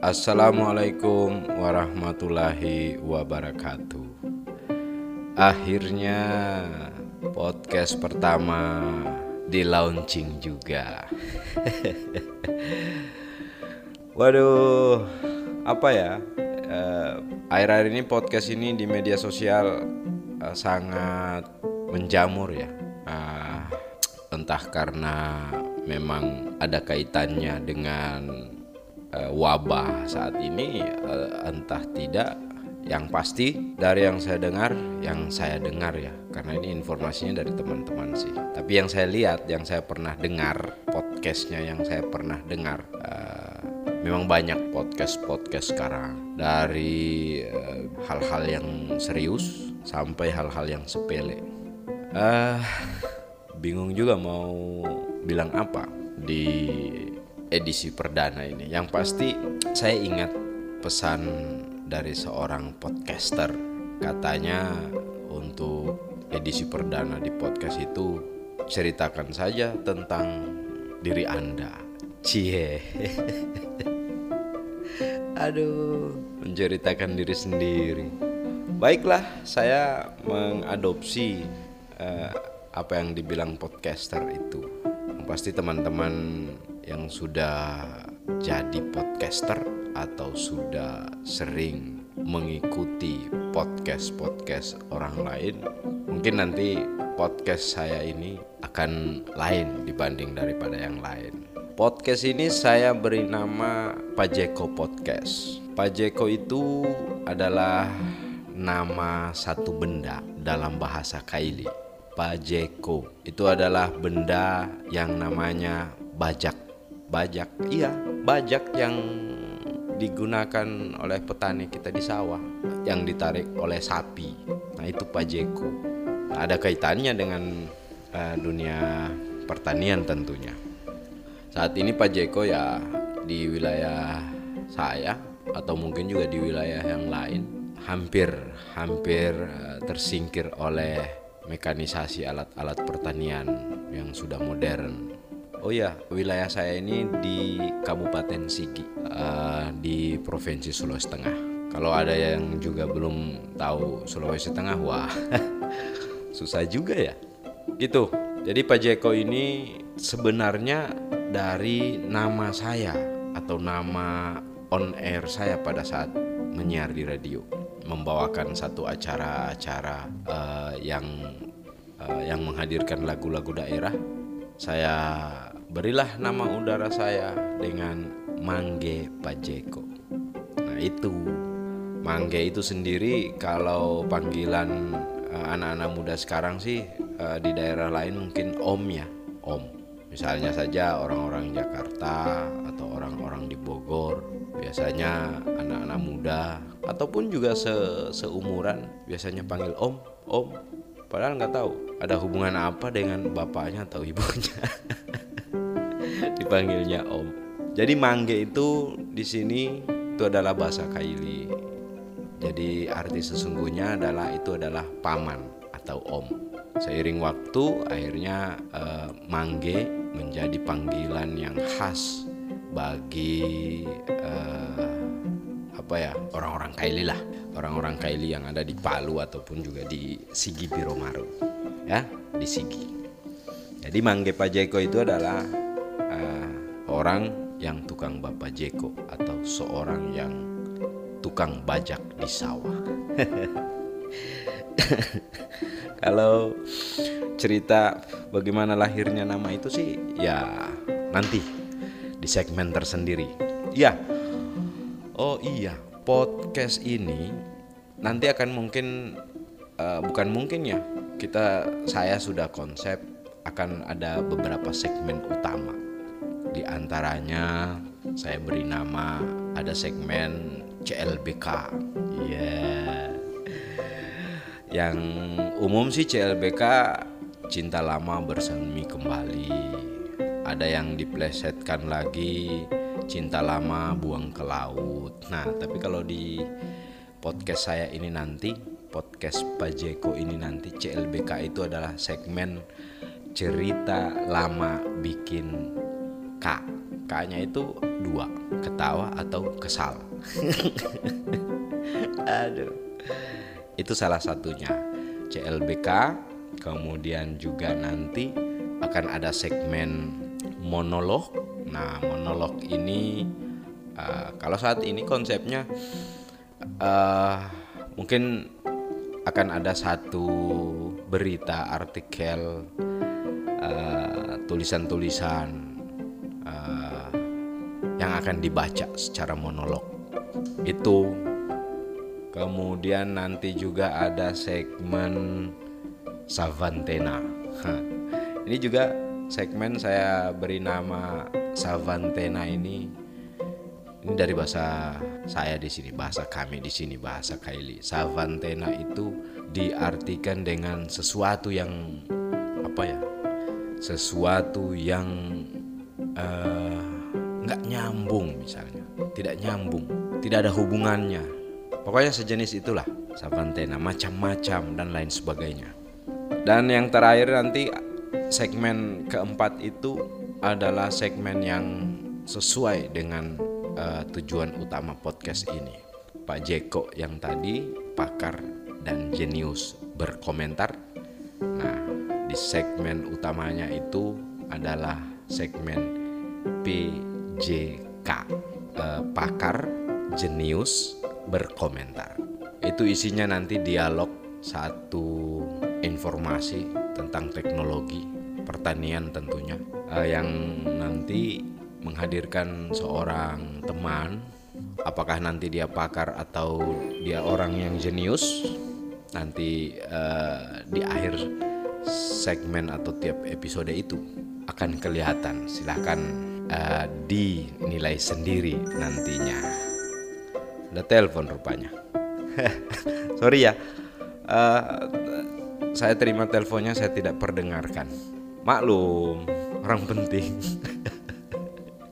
Assalamualaikum warahmatullahi wabarakatuh. Akhirnya podcast pertama di launching juga. Waduh, apa ya? Eh, akhir-akhir ini podcast ini di media sosial eh, sangat menjamur ya. Ah, entah karena memang ada kaitannya dengan uh, wabah saat ini uh, entah tidak yang pasti dari yang saya dengar yang saya dengar ya. Karena ini informasinya dari teman-teman sih. Tapi yang saya lihat yang saya pernah dengar podcastnya yang saya pernah dengar uh, memang banyak podcast podcast sekarang. Dari hal-hal uh, yang serius sampai hal-hal yang sepele. Uh, bingung juga mau bilang apa di edisi perdana ini. Yang pasti saya ingat pesan dari seorang podcaster. Katanya untuk edisi perdana di podcast itu ceritakan saja tentang diri Anda. Cie. Aduh, menceritakan diri sendiri. Baiklah, saya mengadopsi uh, apa yang dibilang podcaster itu. Pasti teman-teman yang sudah jadi podcaster atau sudah sering mengikuti podcast-podcast orang lain, mungkin nanti podcast saya ini akan lain dibanding daripada yang lain. Podcast ini saya beri nama Pajeko Podcast. Pajeko itu adalah nama satu benda dalam bahasa Kaili. Pajeko itu adalah benda yang namanya bajak bajak. Iya. Bajak yang digunakan oleh petani kita di sawah yang ditarik oleh sapi. Nah itu pajeko nah, ada kaitannya dengan uh, dunia pertanian tentunya. Saat ini pajeko ya di wilayah saya atau mungkin juga di wilayah yang lain hampir hampir uh, tersingkir oleh mekanisasi alat-alat pertanian yang sudah modern Oh ya, wilayah saya ini di Kabupaten Sigi, uh, di Provinsi Sulawesi Tengah. Kalau ada yang juga belum tahu Sulawesi Tengah, wah, susah juga ya. Gitu. Jadi Pak Jeko ini sebenarnya dari nama saya atau nama on air saya pada saat menyiar di radio, membawakan satu acara-acara uh, yang uh, yang menghadirkan lagu-lagu daerah. Saya berilah nama udara saya dengan Mangge Pajeko. Nah itu Mangge itu sendiri kalau panggilan uh, anak-anak muda sekarang sih uh, di daerah lain mungkin Om ya, Om. Misalnya saja orang-orang Jakarta atau orang-orang di Bogor, biasanya anak-anak muda ataupun juga se seumuran biasanya panggil Om, Om. Padahal nggak tahu ada hubungan apa dengan bapaknya atau ibunya. dipanggilnya Om. Jadi mangge itu di sini itu adalah bahasa Kaili. Jadi arti sesungguhnya adalah itu adalah paman atau om. Seiring waktu akhirnya eh, mangge menjadi panggilan yang khas bagi eh, apa ya orang-orang Kaili lah, orang-orang Kaili yang ada di Palu ataupun juga di Sigi Biromaru, ya di Sigi. Jadi mangge Pajeko itu adalah uh, orang yang tukang bapak jeko atau seorang yang tukang bajak di sawah. Kalau cerita bagaimana lahirnya nama itu sih ya nanti di segmen tersendiri. Ya. Oh iya, podcast ini nanti akan mungkin uh, bukan mungkin ya. Kita saya sudah konsep akan ada beberapa segmen utama di antaranya saya beri nama ada segmen CLBK. Ya. Yeah. Yang umum sih CLBK cinta lama bersemi kembali. Ada yang diplesetkan lagi cinta lama buang ke laut. Nah, tapi kalau di podcast saya ini nanti podcast Pajeko ini nanti CLBK itu adalah segmen cerita lama bikin K K-nya itu dua ketawa atau kesal. Aduh. Itu salah satunya. CLBK, kemudian juga nanti akan ada segmen monolog. Nah, monolog ini uh, kalau saat ini konsepnya uh, mungkin akan ada satu berita, artikel, uh, tulisan-tulisan uh, yang akan dibaca secara monolog. Itu kemudian nanti juga ada segmen Savantena. Ini juga segmen saya beri nama Savantena ini ini dari bahasa saya di sini, bahasa kami di sini, bahasa Kaili. Savantena itu diartikan dengan sesuatu yang apa ya? Sesuatu yang eh, nggak nyambung misalnya, tidak nyambung, tidak ada hubungannya. Pokoknya sejenis itulah Savantena, macam-macam dan lain sebagainya. Dan yang terakhir nanti segmen keempat itu adalah segmen yang sesuai dengan uh, tujuan utama podcast ini. Pak Jeko yang tadi pakar dan jenius berkomentar. Nah, di segmen utamanya itu adalah segmen PJK, uh, eh, pakar jenius berkomentar. Itu isinya nanti dialog satu informasi tentang teknologi pertanian tentunya uh, yang nanti menghadirkan seorang teman apakah nanti dia pakar atau dia orang yang jenius nanti uh, di akhir segmen atau tiap episode itu akan kelihatan silahkan uh, dinilai sendiri nantinya. Ada telepon rupanya. Sorry ya. Uh, saya terima teleponnya saya tidak perdengarkan. Maklum orang penting.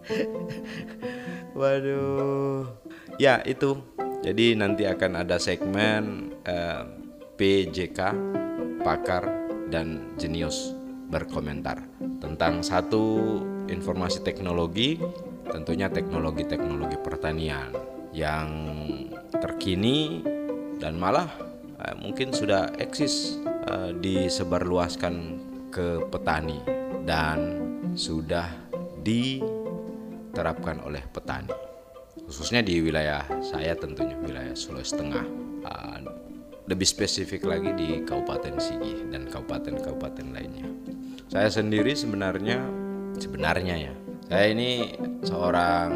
Waduh. Ya, itu. Jadi nanti akan ada segmen eh, PJK pakar dan jenius berkomentar tentang satu informasi teknologi, tentunya teknologi-teknologi pertanian yang terkini dan malah eh, mungkin sudah eksis eh, disebarluaskan ke petani dan sudah di diterapkan oleh petani. Khususnya di wilayah saya tentunya wilayah Sulawesi Tengah uh, lebih spesifik lagi di Kabupaten Sigi dan kabupaten-kabupaten lainnya. Saya sendiri sebenarnya sebenarnya ya saya ini seorang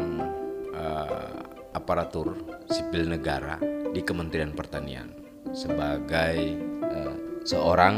uh, aparatur sipil negara di Kementerian Pertanian sebagai uh, seorang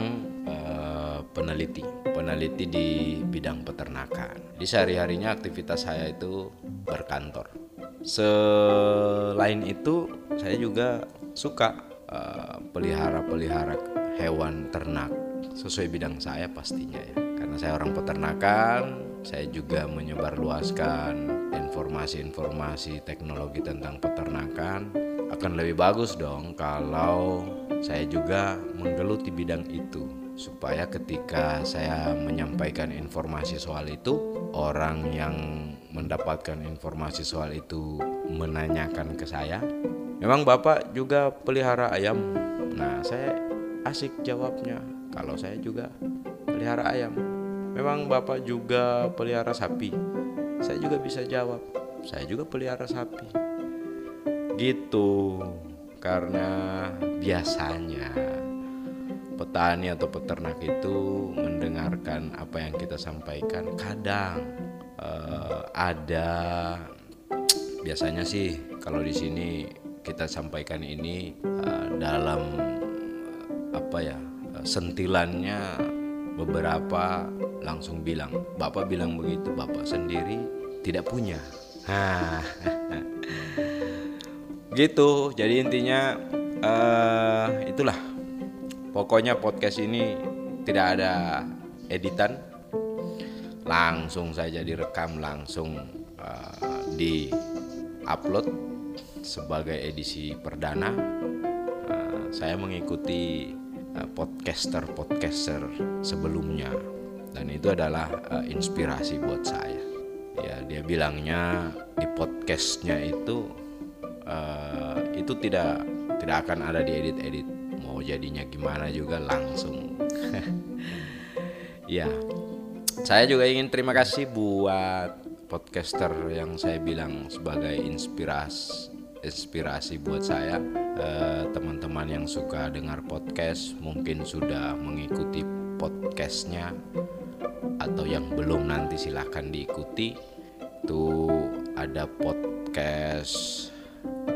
uh, peneliti peneliti di bidang peternakan. Di sehari-harinya aktivitas saya itu berkantor. Selain itu, saya juga suka uh, pelihara-pelihara hewan ternak sesuai bidang saya pastinya ya. Karena saya orang peternakan, saya juga menyebarluaskan informasi-informasi teknologi tentang peternakan. Akan lebih bagus dong kalau saya juga menggeluti bidang itu supaya ketika saya menyampaikan informasi soal itu orang yang mendapatkan informasi soal itu menanyakan ke saya memang bapak juga pelihara ayam? Nah saya asik jawabnya. Kalau saya juga pelihara ayam memang bapak juga pelihara sapi. Saya juga bisa jawab saya juga pelihara sapi. Gitu karena biasanya petani atau peternak itu mendengarkan apa yang kita sampaikan. Kadang uh, ada biasanya sih kalau di sini kita sampaikan ini uh, dalam apa ya sentilannya beberapa langsung bilang bapak bilang begitu bapak sendiri tidak punya. Gitu jadi intinya uh, itulah. Pokoknya podcast ini tidak ada editan, langsung saja direkam, langsung uh, di upload sebagai edisi perdana. Uh, saya mengikuti podcaster-podcaster sebelumnya. Dan itu adalah uh, inspirasi buat saya. ya dia bilangnya di podcastnya itu uh, itu tidak tidak akan ada di edit-edit. Mau jadinya gimana juga langsung. Ya saya juga ingin terima kasih buat podcaster yang saya bilang sebagai inspirasi inspirasi buat saya. Teman teman-teman yang suka dengar podcast mungkin sudah mengikuti podcastnya atau yang belum nanti silahkan diikuti. Itu ada podcast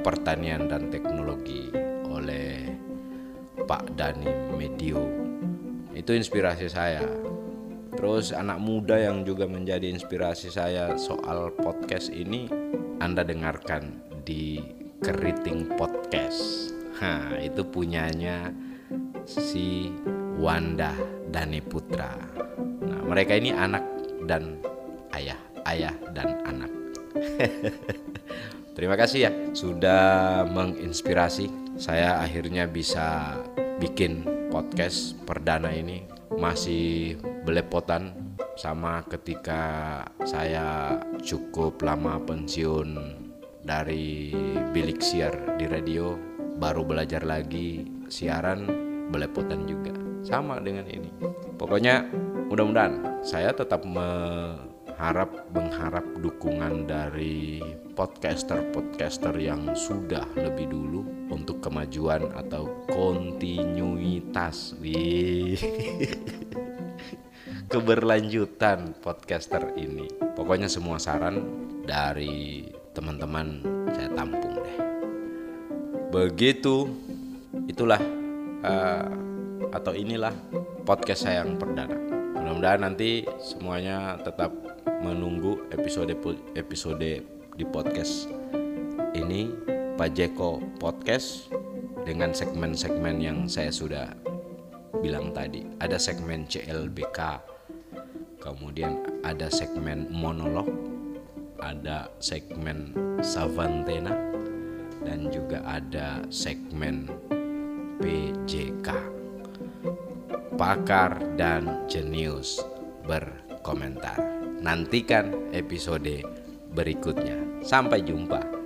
pertanian dan teknologi oleh Pak Dani Medio. Itu inspirasi saya. Terus anak muda yang juga menjadi inspirasi saya soal podcast ini anda dengarkan di Keriting Podcast. Nah itu punyanya si Wanda Dani Putra Nah mereka ini anak dan ayah Ayah dan anak. Terima kasih ya sudah menginspirasi. Saya akhirnya bisa bikin podcast perdana ini. Masih belepotan sama ketika saya cukup lama pensiun dari bilik siar di radio baru belajar lagi siaran belepotan juga sama dengan ini pokoknya mudah-mudahan saya tetap mengharap mengharap dukungan dari podcaster-podcaster yang sudah lebih dulu untuk kemajuan atau kontinuitas. Wih. Keberlanjutan podcaster ini. Pokoknya semua saran dari teman-teman saya tampung deh. Begitu itulah uh, atau inilah podcast saya yang perdana. Mudah-mudahan nanti semuanya tetap menunggu episode episode di podcast ini Pak Jeko Podcast dengan segmen-segmen yang saya sudah bilang tadi. Ada segmen CLBK, kemudian ada segmen monolog, ada segmen Savantena, dan juga ada segmen PJK. Pakar dan jenius berkomentar. Nantikan episode berikutnya. Sampai jumpa.